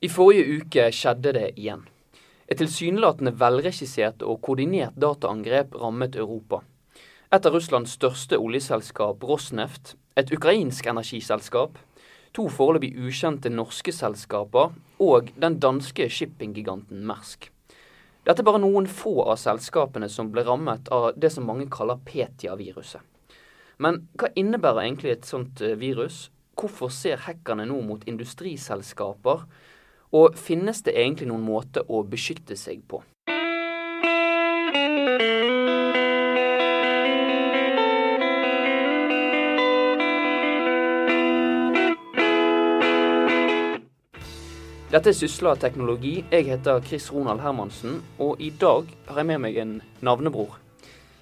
I forrige uke skjedde det igjen. Et tilsynelatende velregissert og koordinert dataangrep rammet Europa. Et av Russlands største oljeselskap, Rosneft, et ukrainsk energiselskap, to foreløpig ukjente norske selskaper og den danske shippinggiganten Mersk. Dette er bare noen få av selskapene som ble rammet av det som mange kaller Petia-viruset. Men hva innebærer egentlig et sånt eh, virus? Hvorfor ser hackerne nå mot industriselskaper? Og finnes det egentlig noen måte å beskytte seg på? Dette er Sysla teknologi. Jeg heter Chris Ronald Hermansen, og i dag har jeg med meg en navnebror.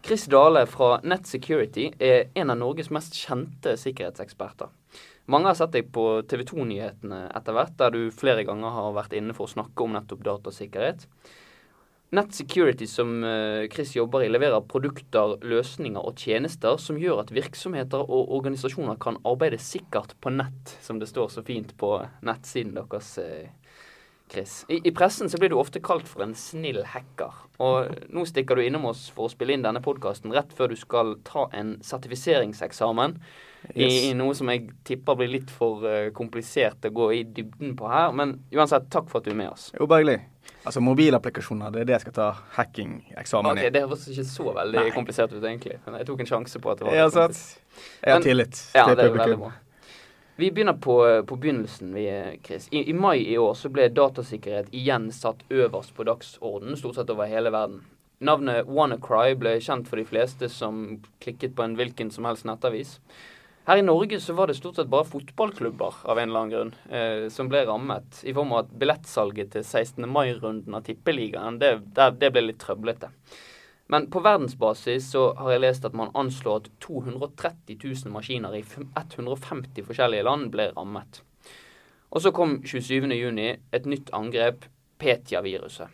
Chris Dale fra Net Security er en av Norges mest kjente sikkerhetseksperter. Mange har sett deg på TV 2-nyhetene etter hvert, der du flere ganger har vært inne for å snakke om nettopp datasikkerhet. Net Security, som eh, Chris jobber i, leverer produkter, løsninger og tjenester som gjør at virksomheter og organisasjoner kan arbeide sikkert på nett, som det står så fint på nettsiden deres. Chris. I, I, pressen så blir du ofte kalt for en snill hacker. Og nå stikker du innom oss for å spille inn denne podkasten rett før du skal ta en sertifiseringseksamen yes. i, i, noe som jeg tipper blir litt for uh, komplisert å gå i dybden på her. Men uansett, takk for at du er med oss. Jo, Bergli. Altså mobilapplikasjoner, det er det jeg skal ta hackingeksamen okay, i. Det høres ikke så veldig Nei. komplisert ut, egentlig. Men jeg tok en sjanse på at det var Jeg har sett. Jeg har tillit ja, til publikum. Vi begynner på, på begynnelsen, vi, Chris. I, I, mai i år så ble datasikkerhet igjen satt øverst på dagsordenen, stort sett over hele verden. Navnet WannaCry ble kjent for de fleste som klikket på en hvilken som helst nettavis. Her i Norge så var det stort sett bare fotballklubber av en eller annen grunn eh, som ble rammet, i form av at billettsalget til 16. mai-runden av Tippeligaen det, det, det ble litt trøblete. Men på verdensbasis så har jeg lest at man anslår at 230 000 maskiner i 150 forskjellige land ble rammet. Og så kom 27.6 et nytt angrep, Petia-viruset.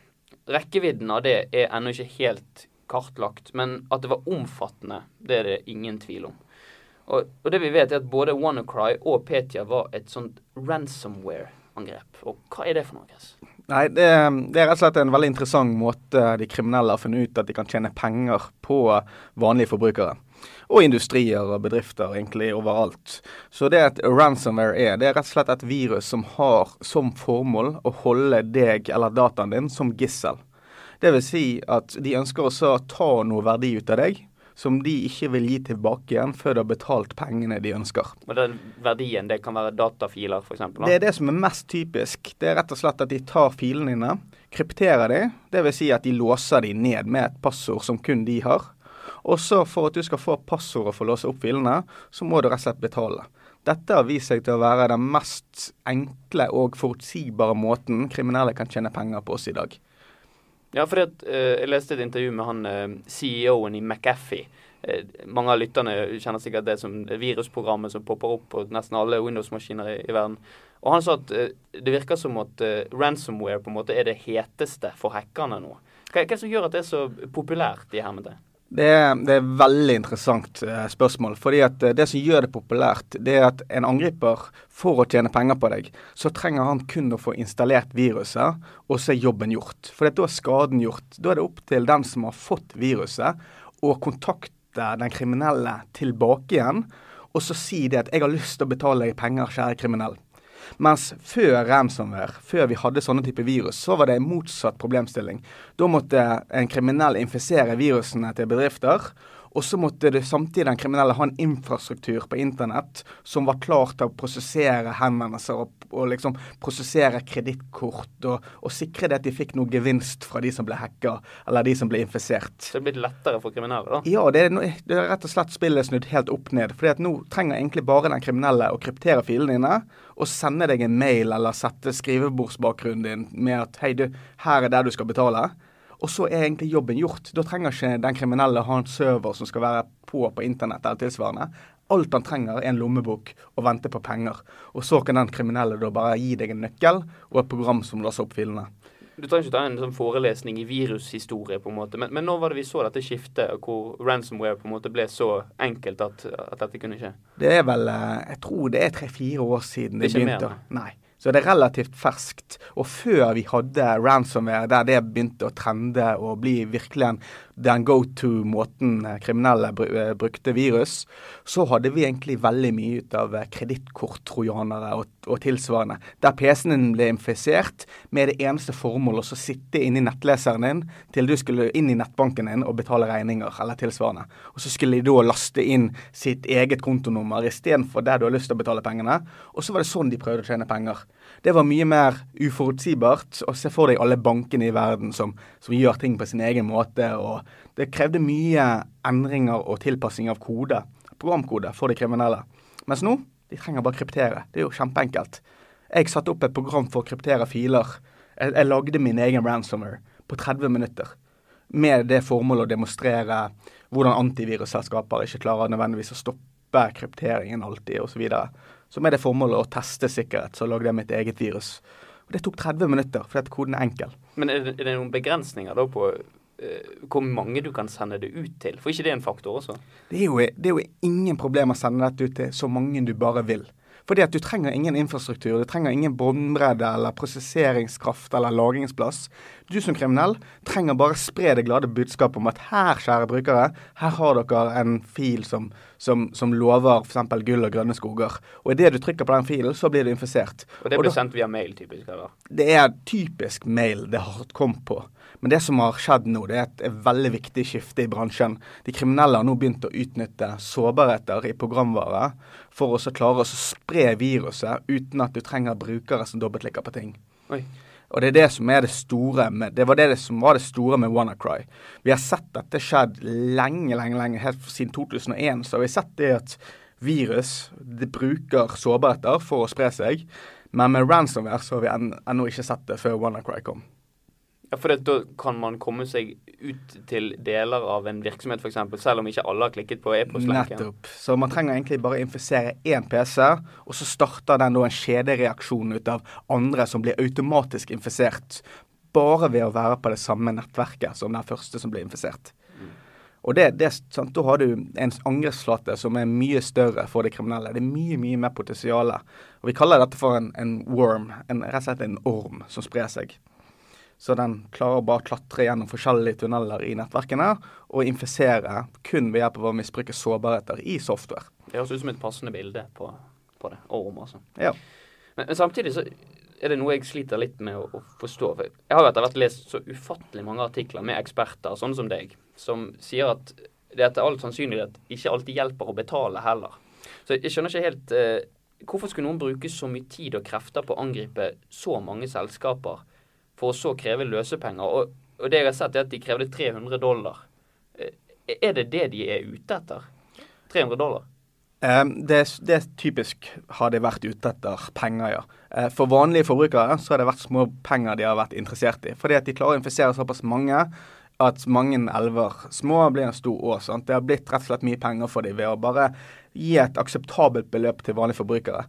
Rekkevidden av det er ennå ikke helt kartlagt, men at det var omfattende, det er det ingen tvil om. Og, og det vi vet, er at både WannaCry og Petia var et sånt ransomware-angrep. Og hva er det for noe? Chris? Nei, det, det, er rett og slett en veldig interessant måte de kriminelle har funnet ut at de kan tjene penger på vanlige forbrukere. Og industrier og bedrifter egentlig overalt. Så det at ransomware er, det er rett og slett et virus som har som formål å holde deg eller dataen din som gissel. Vil si at de ønsker å ta noe verdi ut av deg som de ikke vil gi tilbake igjen før de har betalt pengene de ønsker. Og den verdien, det kan være datafiler f.eks.? Det er det som er mest typisk. Det er rett og slett at de tar filene dine, krypterer de, dvs. Si at de låser de ned med et passord som kun de har. Og så for at du skal få passordet for å låse opp filene, så må du rett og slett betale. Dette har vist seg til å være den mest enkle og forutsigbare måten kriminelle kan tjene penger på oss i dag. Ja, for uh, jeg leste et intervju med han uh, CEO-en i McAfee. Uh, mange av lytterne kjenner sikkert det som virusprogrammet som popper opp på nesten alle Windows-maskiner i, i, verden. Og han sa at det virker som at ransomware på en måte er det heteste for hackerne nå. Hva, hva som gjør at det er så populært i hermetegn? Det er, det er veldig interessant eh, spørsmål. fordi at eh, Det som gjør det populært, det er at en angriper, for å tjene penger på deg, så trenger han kun å få installert viruset, og så er jobben gjort. For da er skaden gjort. Da er det opp til den som har fått viruset, å kontakte den kriminelle tilbake igjen, og så si det at 'jeg har lyst til å betale deg penger, kjære kriminell'. Mens før ransomware, før vi hadde sånne type virus, så var det en motsatt problemstilling. Da måtte en kriminell infisere virusene til bedrifter. Og så måtte det samtidig den kriminelle ha en infrastruktur på internett som var klar til å prosessere henvendelser og, og liksom prosessere kredittkort og, og, sikre det at de fikk noe gevinst fra de som ble hacka eller de som ble infisert. Så det er blitt lettere for kriminelle, da? Ja, det er, det er rett og slett spillet snudd helt opp ned. fordi at nå trenger egentlig bare den kriminelle å kryptere filene dine og sende deg en mail eller sette skrivebordsbakgrunnen din med at hei, du, her er der du skal betale. Og så er egentlig jobben gjort. Da trenger ikke den kriminelle ha en server som skal være på på internett eller tilsvarende. Alt han trenger, er en lommebok og vente på penger. Og så kan den kriminelle da bare gi deg en nøkkel og et program som låser opp filene. Du trenger ikke ta en sånn forelesning i virushistorie, på en måte, men, men når var det vi så dette skiftet, hvor ransomware på en måte ble så enkelt at, at dette kunne skje? Det er vel eh, Jeg tror det er tre-fire år siden det, det begynte. Mer, nei. Så det er relativt ferskt. Og før vi hadde ransomware, der det begynte å trende og bli virkelig en, den go to-måten kriminelle brukte virus, så hadde vi egentlig veldig mye ut av kredittkorttrojanere og, og, tilsvarende. Der PC-en din ble infisert med det eneste formålet å sitte inni nettleseren din til du skulle inn i nettbanken din og betale regninger eller tilsvarende. Og så skulle de da laste inn sitt eget kontonummer istedenfor der du har lyst til å betale pengene. Og så var det sånn de prøvde å tjene penger. Det var mye mer uforutsigbart. Og se for deg alle bankene i verden som, som, gjør ting på sin egen måte. og Det krevde mye endringer og tilpassing av kode, programkode, for de kriminelle. Mens nå, de trenger bare kryptere. Det er jo kjempeenkelt. Jeg satte opp et program for å kryptere filer. Jeg, jeg lagde min egen ransomware på 30 minutter. Med det formålet å demonstrere hvordan antivirusselskaper ikke klarer nødvendigvis å stoppe krypteringen alltid, osv. Så, så med det formålet å teste sikkerhet, så lagde jeg mitt eget virus. Og Det tok 30 minutter, fordi koden er enkel. Men er det, er det noen begrensninger da på hvor mange du kan sende det ut til? For ikke det er en faktor også? Det er, jo, det er jo ingen problem å sende dette ut til så mange du bare vil. Fordi at du trenger ingen infrastruktur, du trenger ingen båndbredde eller prosesseringskraft eller lagringsplass. Du som kriminell trenger bare spre det glade budskapet om at her, kjære brukere, her har dere en fil som, som, som lover f.eks. gull og grønne skoger. Og idet du trykker på den filen, så blir du infisert. Og det blir sendt via mail, typisk? eller? Det er typisk mail det har kommet på. Men det som har skjedd nå, det er et, veldig viktig skifte i bransjen. De kriminelle har nå begynt å utnytte sårbarheter i programvare for å klare å spre viruset uten at du trenger brukere som dobbeltklikker på ting. Oi. Og det er det som er det store med, det var det som var det store med WannaCry. Vi har sett dette skjedd lenge, lenge, lenge. Helt siden 2001 så har vi sett det at virus det bruker sårbarheter for å spre seg. Men med ransomware så har vi ennå ikke sett det før WannaCry kom. Ja, for da kan man komme seg ut til deler av en virksomhet f.eks., selv om ikke alle har klikket på e-postlenken. Nettopp. Så man trenger egentlig bare infisere én PC, og så starter den da en kjedereaksjon ut av andre som blir automatisk infisert. Bare ved å være på det samme nettverket som den første som ble infisert. Og det, det, sant, Da har du en angrepsflate som er mye større for de kriminelle. Det er mye mye mer potensial. Vi kaller dette for en, en worm, en, rett og slett en orm som sprer seg. Så den klarer bare å klatre gjennom forskjellige tunneler i nettverkene og infisere kun ved hjelp av å misbruke sårbarheter i software. Det høres ut som et passende bilde på, på det. om altså. Ja. Men, men, samtidig så er det noe jeg sliter litt med å, å forstå. For jeg har jo etter hvert lest så ufattelig mange artikler med eksperter, sånne som deg, som sier at det etter all sannsynlighet ikke alltid hjelper å betale heller. Så jeg skjønner ikke helt eh, Hvorfor skulle noen bruke så mye tid og krefter på å angripe så mange selskaper for å så kreve løsepenger. Og, og, det jeg har sett, er at de krevde 300 dollar. Eh, er det det de er ute etter? 300 dollar? Det, det, typisk har de vært ute etter penger, ja. Uh, for vanlige forbrukere så har det vært små penger de har vært interessert i. Fordi at de klarer å infisere såpass mange at mange elver små blir en stor å. Det har blitt rett og slett mye penger for dem ved å bare gi et akseptabelt beløp til vanlige forbrukere.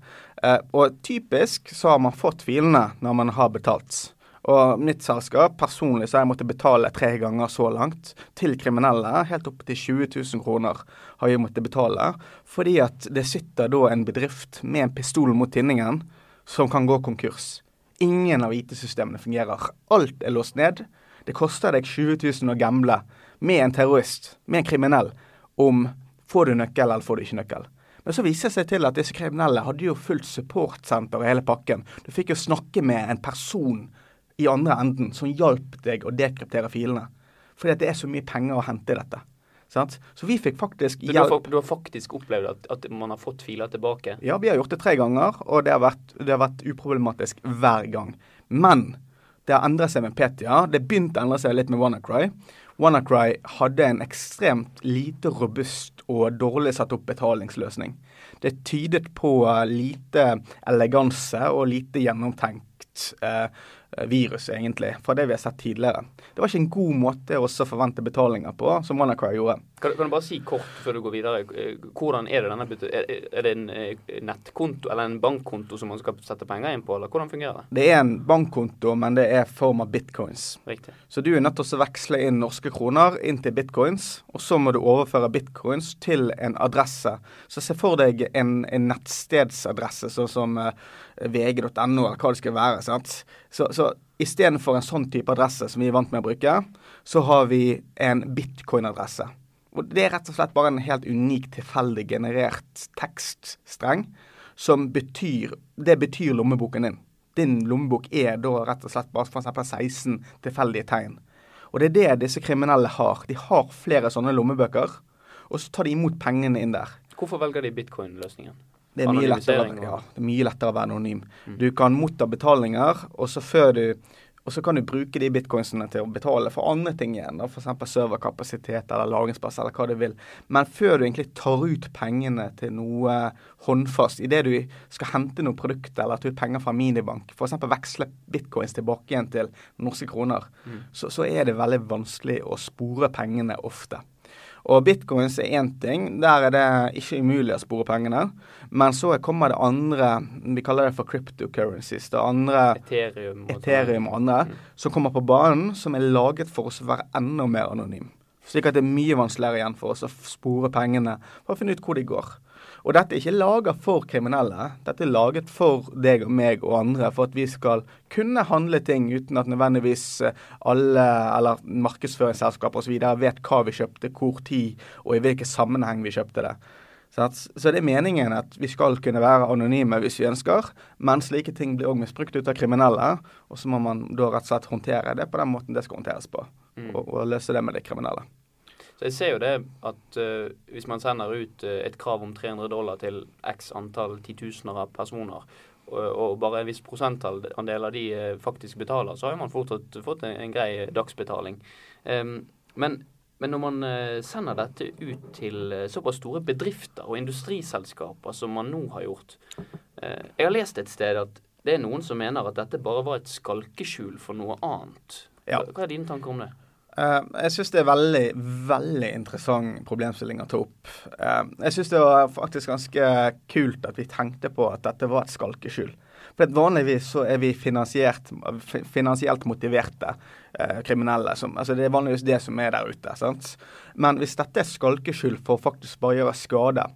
Og typisk så har man fått filene når man har betalt. Og mitt selskap, personlig så har jeg måttet betale tre ganger så langt til kriminelle. Helt opp til 20 000 kroner har jeg måttet betale. Fordi at det sitter da en bedrift med en pistol mot tinningen som kan gå konkurs. Ingen av IT-systemene fungerer. Alt er låst ned. Det koster deg 20 000 å gamble med en terrorist, med en kriminell, om får du nøkkel eller får du ikke nøkkel. Men så viser det seg til at disse kriminelle hadde jo fullt supportsenter og hele pakken. Du fikk jo snakke med en person i andre enden som hjalp deg å dekryptere filene. Fordi det er så mye penger å hente i dette. Sant? Så vi fikk faktisk hjelp. Du har, du har faktisk opplevd at, at, man har fått filer tilbake? Ja, vi har gjort det tre ganger, og det har vært, det har vært uproblematisk hver gang. Men det har endret seg med Petia. Det begynte å endre seg litt med WannaCry. WannaCry hadde en ekstremt lite robust og dårlig satt opp betalingsløsning. Det tydet på lite eleganse og lite gjennomtenkt eh, eh, virus, egentlig, fra det vi har sett tidligere. Det var ikke en god måte å forvente betalinger på, som WannaCry gjorde. Kan, kan, du bare si kort før du går videre, eh, hvordan er det denne Er det en eh, nettkonto eller en bankkonto som man skal sette penger inn på, eller hvordan fungerer det? Det er en bankkonto, men det er form av bitcoins. Riktig. Så du er nødt til å veksle inn norske kroner inn til bitcoins, og så må du overføre bitcoins til en adresse. Så se for deg en, en nettstedsadresse, sånn som vg.no, eller hva det skal være. sant? Så, så istedenfor en sånn type adresse som vi er vant med å bruke, så har vi en bitcoin-adresse. Og Det er rett og slett bare en helt unik, tilfeldig generert tekststreng som betyr Det betyr lommeboken din. Din lommebok er da rett og slett bare f.eks. 16 tilfeldige tegn. Og det er det disse kriminelle har. De har flere sånne lommebøker, og så tar de imot pengene inn der. Hvorfor velger de bitcoin-løsningen? Det er, mye lettere, ja, det er mye lettere å være anonym. Mm. Du kan motta betalinger, og så før du og så kan du bruke de bitcoinsene til å betale for andre ting igjen. F.eks. serverkapasitet eller lagringsplass eller hva du vil. Men før du egentlig tar ut pengene til noe håndfast, idet du skal hente noe produkt eller ta ut penger fra minibank, f.eks. veksle bitcoins tilbake igjen til norske kroner, mm. så, så er det veldig vanskelig å spore pengene ofte. Og bitcoins er én ting. Der er det ikke umulig å spore pengene. Men så kommer det andre Vi kaller det for cryptocurrencies. Det andre Ethereum og, Ethereum og andre mm. som kommer på banen, som er laget for oss å være enda mer anonym. Slik at det er mye vanskeligere igjen for oss å spore pengene for å finne ut hvor de går. Og dette er ikke laga for kriminelle. Dette er laget for deg og meg og andre, for at vi skal kunne handle ting uten at nødvendigvis eh, alle eller markedsføringsselskaper osv. vet hva vi kjøpte, hvor tid og i hvilken sammenheng vi kjøpte det. Så det er meningen at vi skal kunne være anonyme hvis vi ønsker, men slike ting blir òg misbrukt ut av kriminelle. Og så må man da rett og slett håndtere det på den måten det skal håndteres på, mm. og, og løse det med de kriminelle. Så jeg ser jo det at uh, hvis man sender ut uh, et krav om 300 dollar til x antall titusener av personer, og, bare en viss prosentandel av de uh, faktisk betaler, så har man fortsatt fått en, en grei dagsbetaling. Um, men, men, når man sender dette ut til såpass store bedrifter og industriselskaper som man nå har gjort Jeg har lest et sted at det er noen som mener at dette bare var et skalkeskjul for noe annet. Ja. Hva er dine tanker om det? Uh, jeg syns det er veldig, veldig interessant problemstilling å ta opp. Uh, jeg syns det var faktisk ganske kult at vi tenkte på at dette var et skalkeskjul. For Vanligvis så er vi finansielt motiverte uh, kriminelle. Som, altså Det er vanligvis det som er der ute. sant? Men hvis dette er skalkeskjul for å faktisk bare gjøre skade,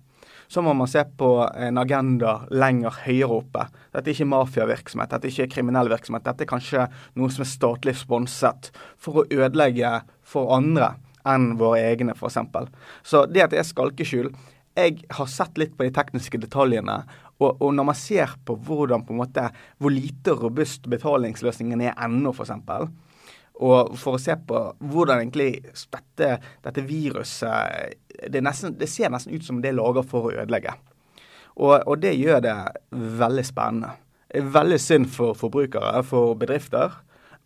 så må man se på en agenda lenger høyere oppe. Dette er ikke mafiavirksomhet, dette er ikke kriminell virksomhet. Dette er kanskje noe som er statlig sponset for å ødelegge for andre enn våre egne, f.eks. Så det at det er skalkeskjul Jeg har sett litt på de tekniske detaljene. Og, og, når man ser på hvordan på en måte, hvor lite robust betalingsløsningen er ennå, f.eks., og for å se på hvordan egentlig dette, dette viruset det, nesten, det, ser nesten ut som det er laga for å ødelegge. Og, og, det gjør det veldig spennende. Veldig synd for forbrukere, for bedrifter.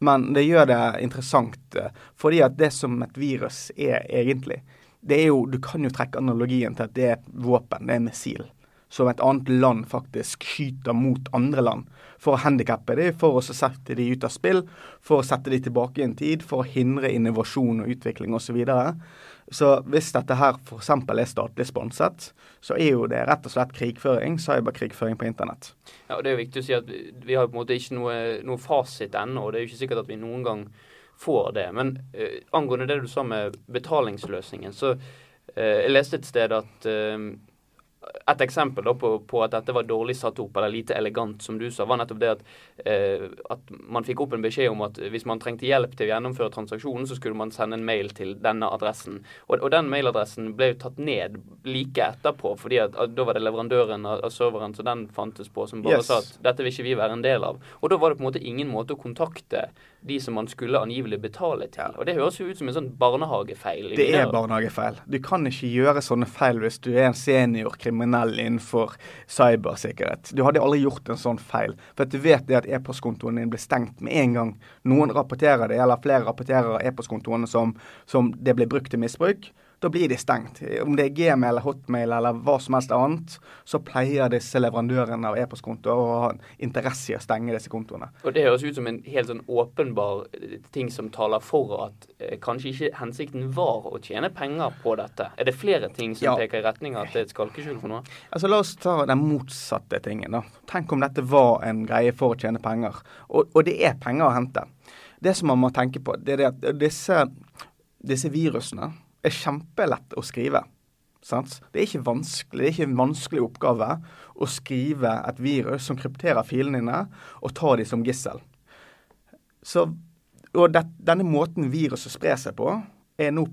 Men det gjør det interessant, eh, fordi at det som et virus er egentlig, det er jo Du kan jo trekke analogien til at det er et våpen, det er en missil som et annet land faktisk skyter mot andre land. For å handikappe dem, for å sette dem ut av spill, for å sette dem tilbake i en tid, for å hindre innovasjon og utvikling osv. Så, videre. så hvis dette her f.eks. er statlig sponset, så er jo det rett og slett krigføring, cyberkrigføring på internett. Ja, og Det er jo viktig å si at vi har på en måte ikke noe, noe fasit ennå. og Det er jo ikke sikkert at vi noen gang får det. Men uh, angående det du sa med betalingsløsningen, så uh, jeg leste et sted at uh, et eksempel da på, på, at dette var dårlig satt opp, eller lite elegant, som du sa, var nettopp det at, eh, at man fikk opp en beskjed om at hvis man trengte hjelp til å gjennomføre transaksjonen, så skulle man sende en mail til denne adressen. Og, og den mailadressen ble jo tatt ned like etterpå, fordi at, at da var det leverandøren av, av serveren som den fantes på, som bare yes. sa at dette vil ikke vi være en del av. Og da var det på en måte ingen måte å kontakte de som man skulle angivelig betale til. Og Det høres jo ut som en sånn barnehagefeil. Det er barnehagefeil. Du kan ikke gjøre sånne feil hvis du er en senior kriminell innenfor cybersikkerhet. Du hadde aldri gjort en sånn feil. For at du vet det at e-postkontoen din blir stengt med en gang noen rapporterer det, eller flere rapporterer e-postkontoene som, som det blir brukt til misbruk da blir de stengt. Om det er Gmail, Hotmail eller hva som helst annet, så pleier disse leverandørene av e-postkontoer å ha interesse i å stenge disse kontoene. Og Det høres ut som en helt sånn åpenbar eh, ting som taler for at eh, kanskje ikke hensikten var å tjene penger på dette. Er det flere ting som Ja. peker i retning av at det er et skalkeskjul for noe? Altså La oss ta den motsatte tingen. da. Tenk om dette var en greie for å tjene penger. Og, og det er penger å hente. Det som man må tenke på, det er at disse, disse virusene er kjempelett å skrive. Sant? Det er ikke vanskelig, det er ikke en vanskelig oppgave å skrive et virus som krypterer filene dine, og ta dem som gissel. Så, og det, denne måten viruset sprer seg på, er nå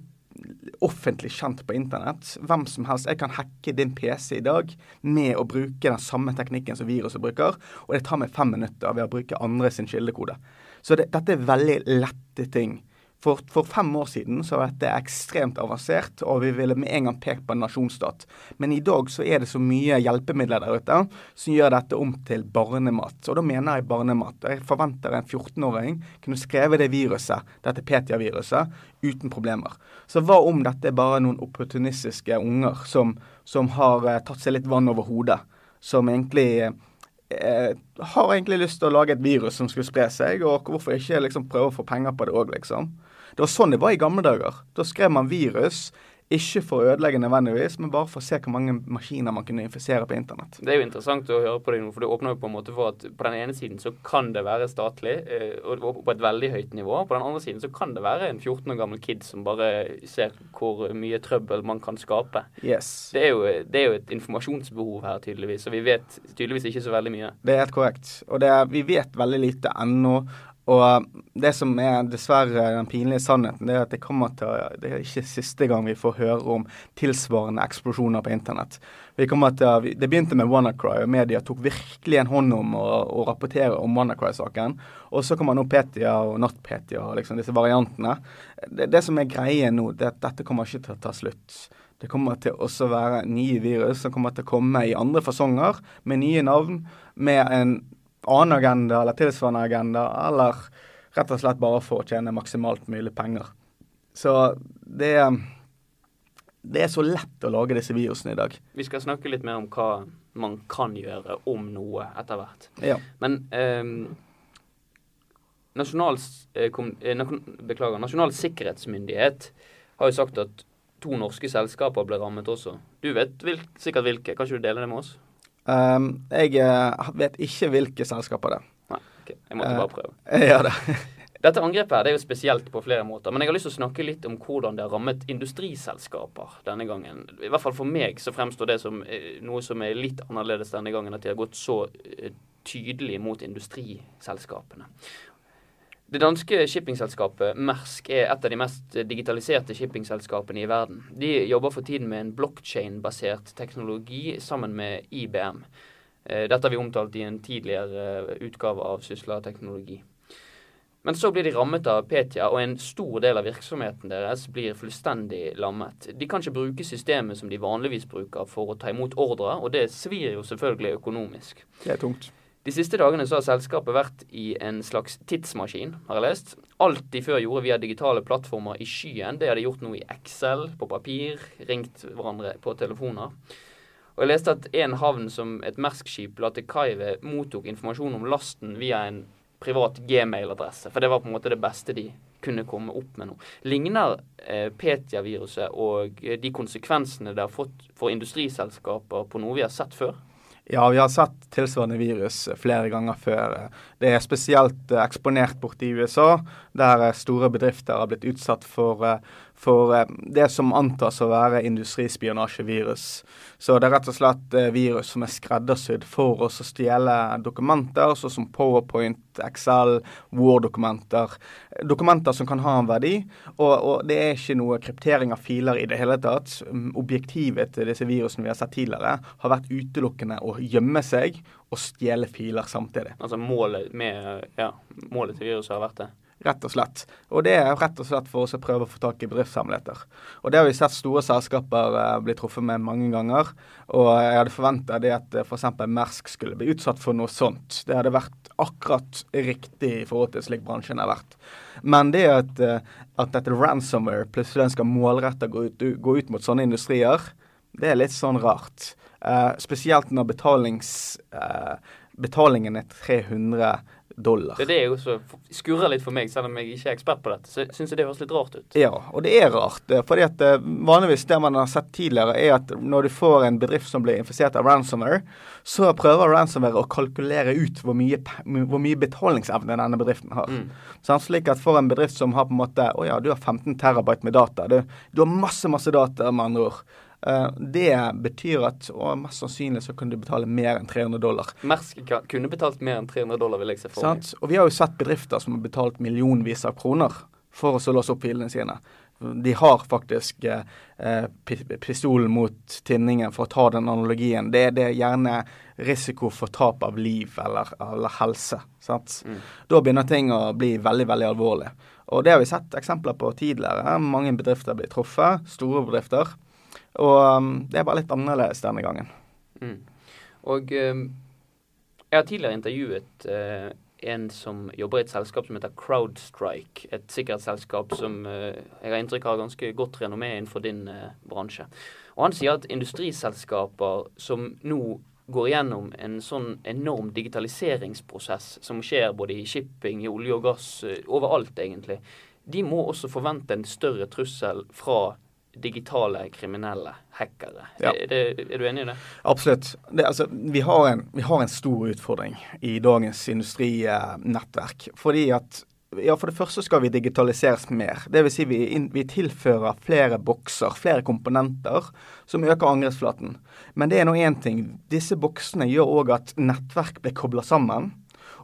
offentlig kjent på internett. Hvem som helst. Jeg kan hacke din PC i dag med å bruke den samme teknikken som viruset bruker, og det tar meg fem minutter ved å bruke andre sin kildekode. Så det, dette er veldig lette ting. For, for fem år siden så var dette ekstremt avansert, og vi ville med en gang pekt på en nasjonsstat. Men i dag så er det så mye hjelpemidler der ute som gjør dette om til barnemat. Og da mener jeg barnemat. Jeg forventer en 14-åring kunne skrevet det viruset, dette Petia-viruset, uten problemer. Så hva om dette er bare noen opportunistiske unger som, som har eh, tatt seg litt vann over hodet, som egentlig eh, har egentlig lyst til å lage et virus som skulle spre seg, og hvorfor ikke liksom prøve å få penger på det òg, liksom. Det var sånn det var i gamle dager. Da skrev man virus, ikke for å ødelegge nødvendigvis, men bare for å se hvor mange maskiner man kunne infisere på internett. Det er jo interessant å høre på deg nå, for det åpner jo på en måte for at på den ene siden så kan det være statlig, eh, og på et veldig høyt nivå. På den andre siden så kan det være en 14 år gammel kid som bare ser hvor mye trøbbel man kan skape. Yes. Det er jo, det er jo et informasjonsbehov her, tydeligvis, og vi vet tydeligvis ikke så veldig mye. Det er helt korrekt. Og det, vi vet veldig lite ennå. Og det som er dessverre den pinlige sannheten, det er at det kommer til Det er ikke siste gang vi får høre om tilsvarende eksplosjoner på internett. Vi kommer til Det begynte med WannaCry, og media tok virkelig en hånd om å, å rapportere om WannaCry-saken. Og så kommer nå Petia og NotPetia og liksom disse variantene. Det, det som er greien nå, det er at dette kommer ikke til å ta slutt. Det kommer til også være nye virus som kommer til å komme i andre fasonger, med nye navn, med en annen agenda eller tilsvarende agenda, eller rett og slett bare for å tjene maksimalt mulig penger. Så det, det er så lett å lage disse virusene i dag. Vi skal snakke litt mer om hva man kan gjøre om noe etter hvert. Ja. Men eh, nasjonal, eh, kom, eh, beklager, Nasjonal sikkerhetsmyndighet har jo sagt at to norske selskaper ble rammet også. Du vet vil, sikkert hvilke. Kan ikke du dele det med oss? Um, jeg eh, vet ikke hvilke selskaper det er. Nei, ok. Jeg måtte Eh. bare prøve. Jeg gjør det. Dette angrepet her, det er jo spesielt på flere måter, men jeg har lyst til å snakke litt om hvordan det har rammet industriselskaper denne gangen. I hvert fall for meg så fremstår det som eh, noe som er litt annerledes denne gangen, at de har gått så eh, tydelig mot industriselskapene. Det danske shippingselskapet Mersk er et av de mest digitaliserte shippingselskapene i verden. De jobber for tiden med en blockchain-basert teknologi sammen med IBM. Eh, Dette har vi omtalt i en tidligere eh, utgave av Sysla teknologi. Men så blir de rammet av Petia, og en stor del av virksomheten deres blir fullstendig lammet. De kan ikke bruke systemet som de vanligvis bruker for å ta imot ordre, og det svir jo selvfølgelig økonomisk. Det er tungt. De siste dagene så har selskapet vært i en slags tidsmaskin, har jeg lest. Alt de før gjorde via digitale plattformer i skyen, det har de gjort nå i Excel, på papir, ringt hverandre på telefoner. Og jeg leste at en havn som et Mersk-skip la til kai ved, mottok informasjon om lasten via en privat gmail-adresse. For det var på en måte det beste de kunne komme opp med nå. Ligner eh, Petia-viruset og eh, de konsekvensene det har fått for industriselskaper på noe vi har sett før? Ja, vi har sett tilsvarende virus flere ganger før. Det er spesielt eh, eksponert borte i USA, der eh, store bedrifter har blitt utsatt for, eh, for eh, det som antas å være industrispionasjevirus. Så det er rett og slett eh, virus som er skreddersydd for oss å stjele dokumenter, sånn som Powerpoint, Excel, Word-dokumenter. Dokumenter som kan ha en verdi, og, og det er ikke noe kryptering av filer i det hele tatt. Objektivet til disse virusene vi har sett tidligere, har vært utelukkende å gjemme seg og stjele filer samtidig. Altså målet med Ja, målet til viruset har vært det. Rett og slett. Og det er rett og slett for oss å prøve å få tak i bedriftshemmeligheter. Og det har vi sett store selskaper uh, bli truffet med mange ganger. Og jeg hadde forventa det at uh, f.eks. Mersk skulle bli utsatt for noe sånt. Det hadde vært akkurat riktig i forhold til slik bransjen har vært. Men det at, uh, at dette ransomware plutselig skal målretta gå, gå, ut mot sånne industrier, det er litt sånn rart. Uh, spesielt når betalings, uh, betalingen er 300 dollar. Det er det jeg også skurrer litt for meg, selv om jeg ikke er ekspert på dette. Så syns jeg det høres litt rart ut. Ja, og det er rart. Eh, fordi at eh, vanligvis det man har sett tidligere, er at når du får en bedrift som blir infisert av ransomware, så prøver ransomware å kalkulere ut hvor mye, hvor mye betalingsevne denne bedriften har. Mm. Sånn, slik at for en bedrift som har på en måte Å ja, du har 15 terabyte med data. Du, du har masse, masse data, med andre ord. Uh, det betyr at og mest sannsynlig så kunne du betale mer enn 300 dollar. Mersk kunne betalt mer enn 300 dollar, vil jeg se for meg. Og vi har jo sett bedrifter som har betalt millionvis av kroner for å låse opp filene sine. De har faktisk eh, eh pistolen mot tinningen, for å ta den analogien. Det, det er gjerne risiko for tap av liv eller, eller helse. Mm. Da begynner ting å bli veldig, veldig alvorlig. Og det har vi sett eksempler på tidligere. Mange bedrifter blir truffet, store bedrifter. Og um, det er bare litt annerledes denne gangen. Mm. Og um, jeg har tidligere intervjuet uh, en som jobber i et selskap som heter Crowdstrike. Et sikkerhetsselskap som uh, jeg har inntrykk av ganske godt renommé innenfor din uh, bransje. Og han sier at industriselskaper som nå går gjennom en sånn enorm digitaliseringsprosess som skjer både i shipping, i olje og gass, overalt egentlig, de må også forvente en større trussel fra digitale kriminelle hackere. Ja. Er, det, er, du enig i det? Absolutt. Det, altså, vi, har en, vi, har en, stor utfordring i dagens industrinettverk. Fordi at ja, For det første skal vi digitaliseres mer. Dvs. Si vi, vi tilfører flere bokser, flere komponenter, som øker angrepsflaten. Men det er nå én ting. Disse boksene gjør òg at nettverk blir kobla sammen.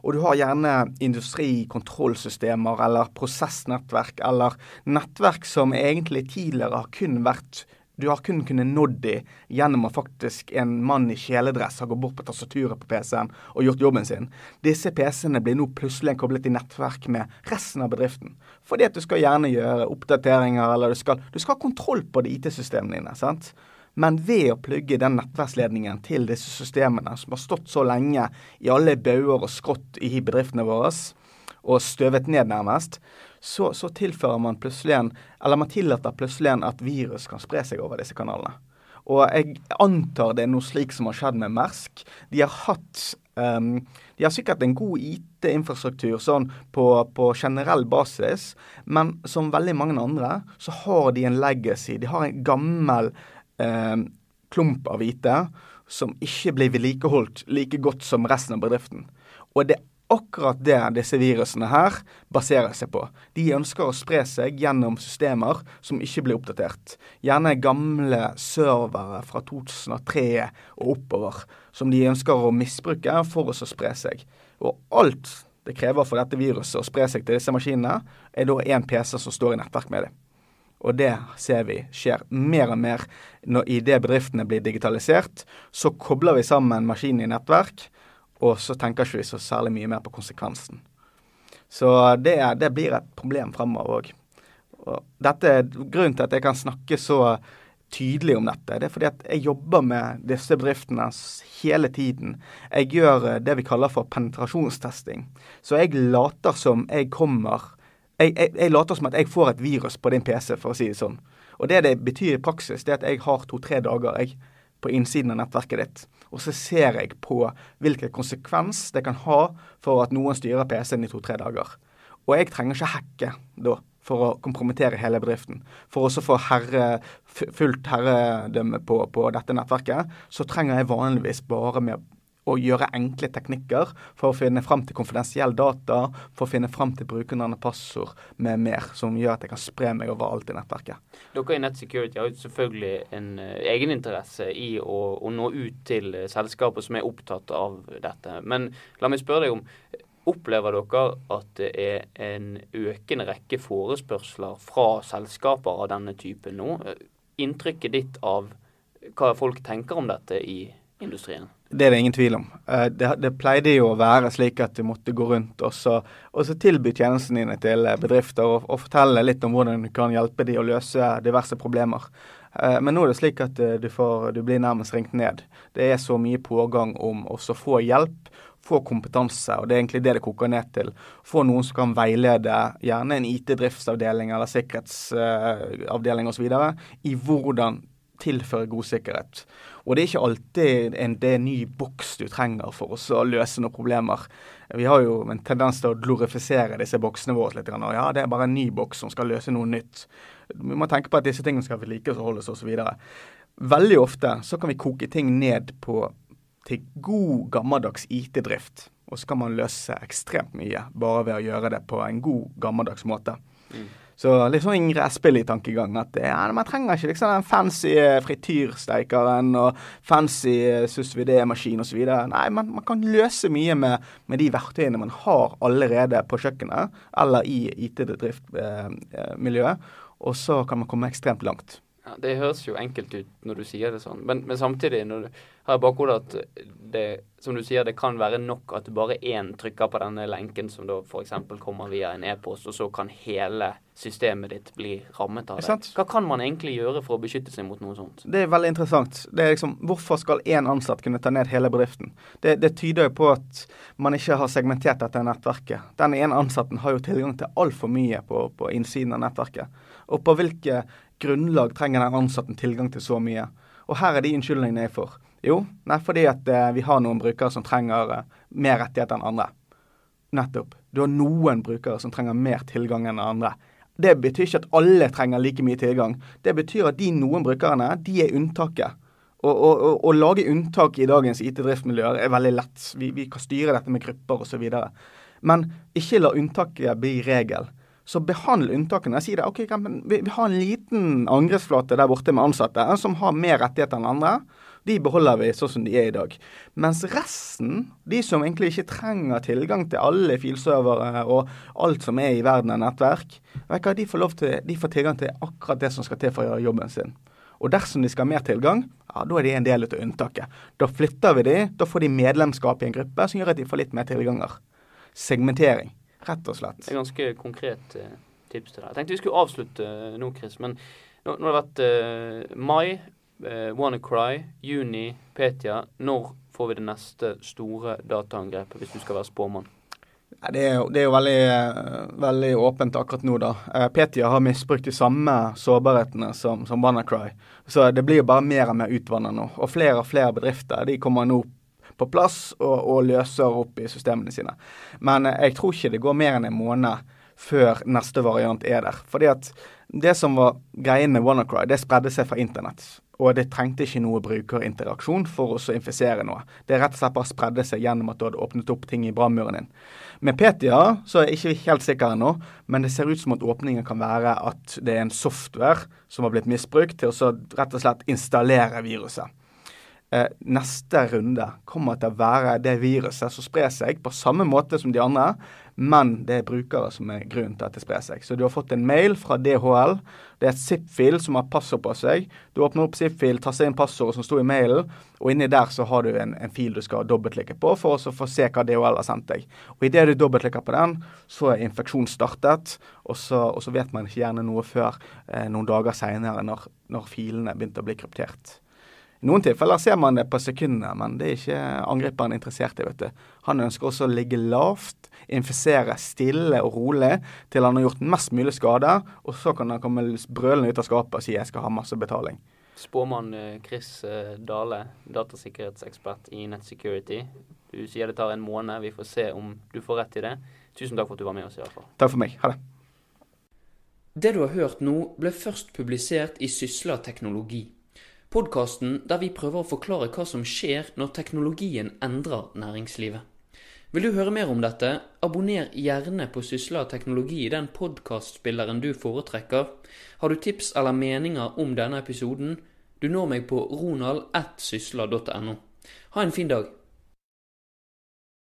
Og du har gjerne industrikontrollsystemer eller prosessnettverk eller nettverk som egentlig tidligere har kun vært du har kun kunnet nådd de gjennom at faktisk en mann i kjeledress har gått bort på tastaturet på PC-en og gjort jobben sin. Disse PC-ene blir nå plutselig koblet i nettverk med resten av bedriften. Fordi at du skal gjerne gjøre oppdateringer, eller du skal, du skal ha kontroll på de IT-systemene dine. sant? Men ved å plugge den nettverksledningen til disse systemene, som har stått så lenge i alle bauger og skrått i bedriftene våre, og støvet ned nærmest, så, så, tilfører man plutselig en Eller man tillater plutselig en at virus kan spre seg over disse kanalene. Og jeg antar det er noe slik som har skjedd med Mersk. De har hatt um, De har sikkert en god IT-infrastruktur sånn på, på, generell basis, men som veldig mange andre så har de en legacy. De har en gammel eh, klump av IT som ikke blir vedlikeholdt like godt som resten av bedriften. Og det er akkurat det disse virusene her baserer seg på. De ønsker å spre seg gjennom systemer som ikke blir oppdatert. Gjerne gamle servere fra 2003 og oppover, som de ønsker å misbruke for å spre seg. Og alt det krever for dette viruset å spre seg til disse maskinene, er da én PC som står i nettverk med det. Og det ser vi skjer mer og mer når idet bedriftene blir digitalisert. Så kobler vi sammen maskinen i nettverk, og så tenker ikke vi så særlig mye mer på konsekvensen. Så det, det blir et problem fremover òg. Grunnen til at jeg kan snakke så tydelig om dette. Det er fordi at jeg jobber med disse bedriftene hele tiden. Jeg gjør det vi kaller for penetrasjonstesting. Så jeg later som jeg kommer jeg, jeg, jeg, later som at jeg får et virus på din PC, for å si det sånn. Og det det betyr i praksis, det er at jeg har to-tre dager jeg, på innsiden av nettverket ditt. Og så ser jeg på hvilken konsekvens det kan ha for at noen styrer PC-en i to-tre dager. Og jeg trenger ikke hacke da for å kompromittere hele bedriften. For å få herre, fullt herredømme på, på, dette nettverket, så trenger jeg vanligvis bare med å gjøre enkle teknikker for å finne fram til konfidensiell data, for å finne fram til brukernavn og passord med mer, som gjør at jeg kan spre meg overalt i nettverket. Dere i Net Security har jo selvfølgelig en uh, egeninteresse i å, å, nå ut til uh, selskaper som er opptatt av dette. Men la meg spørre deg om Opplever dere at det er en økende rekke forespørsler fra selskaper av denne typen nå? Inntrykket ditt av hva folk tenker om dette i industrien? Det er det ingen tvil om. Eh, det, det, pleide jo å være slik at du måtte gå rundt og så, og så tilby tjenestene dine til bedrifter og, og, fortelle litt om hvordan du kan hjelpe dem å løse diverse problemer. Eh, men nå er det slik at eh, du, får, du blir nærmest ringt ned. Det er så mye pågang om å få hjelp, få kompetanse, og det er egentlig det det koker ned til. Få noen som kan veilede, gjerne en IT-driftsavdeling eller sikkerhetsavdeling osv., i hvordan tilføre god sikkerhet. Og det er ikke alltid en, det er ny boks du trenger for å løse noen problemer. Vi har jo en tendens til å glorifisere disse boksene våre litt. Og ja, det er bare en ny boks som skal løse noe nytt. Vi må tenke på at disse tingene skal vedlikeholdes osv. Veldig ofte så kan vi koke ting ned på til god gammeldags IT-drift. Og så kan man løse ekstremt mye bare ved å gjøre det på en god gammeldags måte. Mm. Så litt sånn Ingrid Espelid-tankegang. At ja, man trenger ikke liksom den fancy eh, frityrsteikeren og fancy eh, susvidé-maskin osv. Nei, man, man, kan løse mye med, med, de verktøyene man har allerede på kjøkkenet eller i IT-driftmiljøet. Eh, og så kan man komme ekstremt langt. Ja, Det høres jo enkelt ut når du sier det sånn, men, men samtidig du har jeg bakhodet at det, som du sier, det kan være nok at bare én trykker på denne lenken som da f.eks. kommer via en e-post, og så kan hele systemet ditt bli rammet av det. Hva kan man egentlig gjøre for å beskytte seg mot noe sånt? Det er veldig interessant. Det er liksom, Hvorfor skal én ansatt kunne ta ned hele bedriften? Det, det tyder jo på at man ikke har segmentert dette nettverket. Den ene ansatten har jo tilgang til altfor mye på, på innsiden av nettverket. Og på hvilke grunnlag trenger den ansatte tilgang til så mye? Og her er de unnskyldningene jeg får. Jo, nei, fordi at eh, vi har noen brukere som trenger eh, mer rettigheter enn andre. Nettopp. Du har noen brukere som trenger mer tilgang enn andre. Det betyr ikke at alle trenger like mye tilgang. Det betyr at de noen brukerne, de er unntaket. Og, Å lage unntak i dagens IT-driftsmiljøer er veldig lett. Vi, vi, kan styre dette med grupper osv. Men ikke la unntaket bli regel. Så behandle unntakene. Si det. ok, vi, har en liten angrepsflate der borte med ansatte som har mer rettigheter enn andre. De beholder vi sånn som de er i dag. Mens resten, de som egentlig ikke trenger tilgang til alle filservere og alt som er i verden av nettverk, de får, til, de får tilgang til akkurat det som skal til for å gjøre jobben sin. Og dersom de skal ha mer tilgang, ja, da er de en del av unntaket. Da flytter vi de, da får de medlemskap i en gruppe som gjør at de får litt mer tilganger. Segmentering. Rett og slett. Det er ganske konkret uh, tips til deg. Jeg tenkte vi skulle avslutte uh, nå, Chris. Men nå, nå har det vært uh, mai, uh, WannaCry, juni, Petia. Når får vi det neste store dataangrepet, hvis du skal være spåmann? Det er, jo, det er jo veldig, veldig, åpent akkurat nå, da. Petia har misbrukt de samme sårbarhetene som, som WannaCry. Så det blir jo bare mer og mer utvannet nå. Og flere og flere bedrifter de kommer nå på plass og, og løser opp i systemene sine. Men jeg tror ikke det går mer enn en måned før neste variant er der. Fordi at det som var greien med WannaCry, det spredde seg fra internett. Og det trengte ikke noe brukerinteraksjon for å infisere noe. Det rett og slett bare spredde seg gjennom at du hadde åpnet opp ting i brannmuren din. Med Petia så er jeg ikke helt sikker ennå, men det ser ut som at åpningen kan være at det er en software som har blitt misbrukt til å rett og slett installere viruset eh, neste runde kommer til å være det viruset som sprer seg på samme måte som de andre, men det er brukere som er grunnen til at det sprer seg. Så du har fått en mail fra DHL. Det er et zip-fil som har passord på seg. Du åpner opp zip-fil, tasser inn passordet som sto i mailen, og inni der så har du en, en fil du skal dobbeltklikke på for å få se hva DHL har sendt deg. Og Idet du dobbeltklikker på den, så er infeksjonen startet, og så, og så vet man ikke gjerne noe før eh, noen dager seinere, når, når filene begynte å bli kryptert. I noen tilfeller ser man det på sekundene, men det er ikke angriperen interessert i. vet du. Han ønsker også å ligge lavt, infisere stille og rolig til han har gjort mest mulig skade, og så kan han komme brølende ut av skapet og si jeg skal ha masse betaling. Spåmann eh, Chris eh, Dale, datasikkerhetsekspert i Netsecurity. Du sier det tar en måned. Vi får se om du får rett i det. Tusen takk for at du var med oss i hvert fall. Takk for meg. Ha det. Det du har hørt nå, ble først publisert i Sysla teknologi. Podkasten der vi prøver å forklare hva som skjer når teknologien endrer næringslivet. Vil du høre mer om dette, abonner gjerne på Sysla teknologi i den podkastspilleren du foretrekker. Har du tips eller meninger om denne episoden, du når meg på ronald1sysla.no. Ha en fin dag.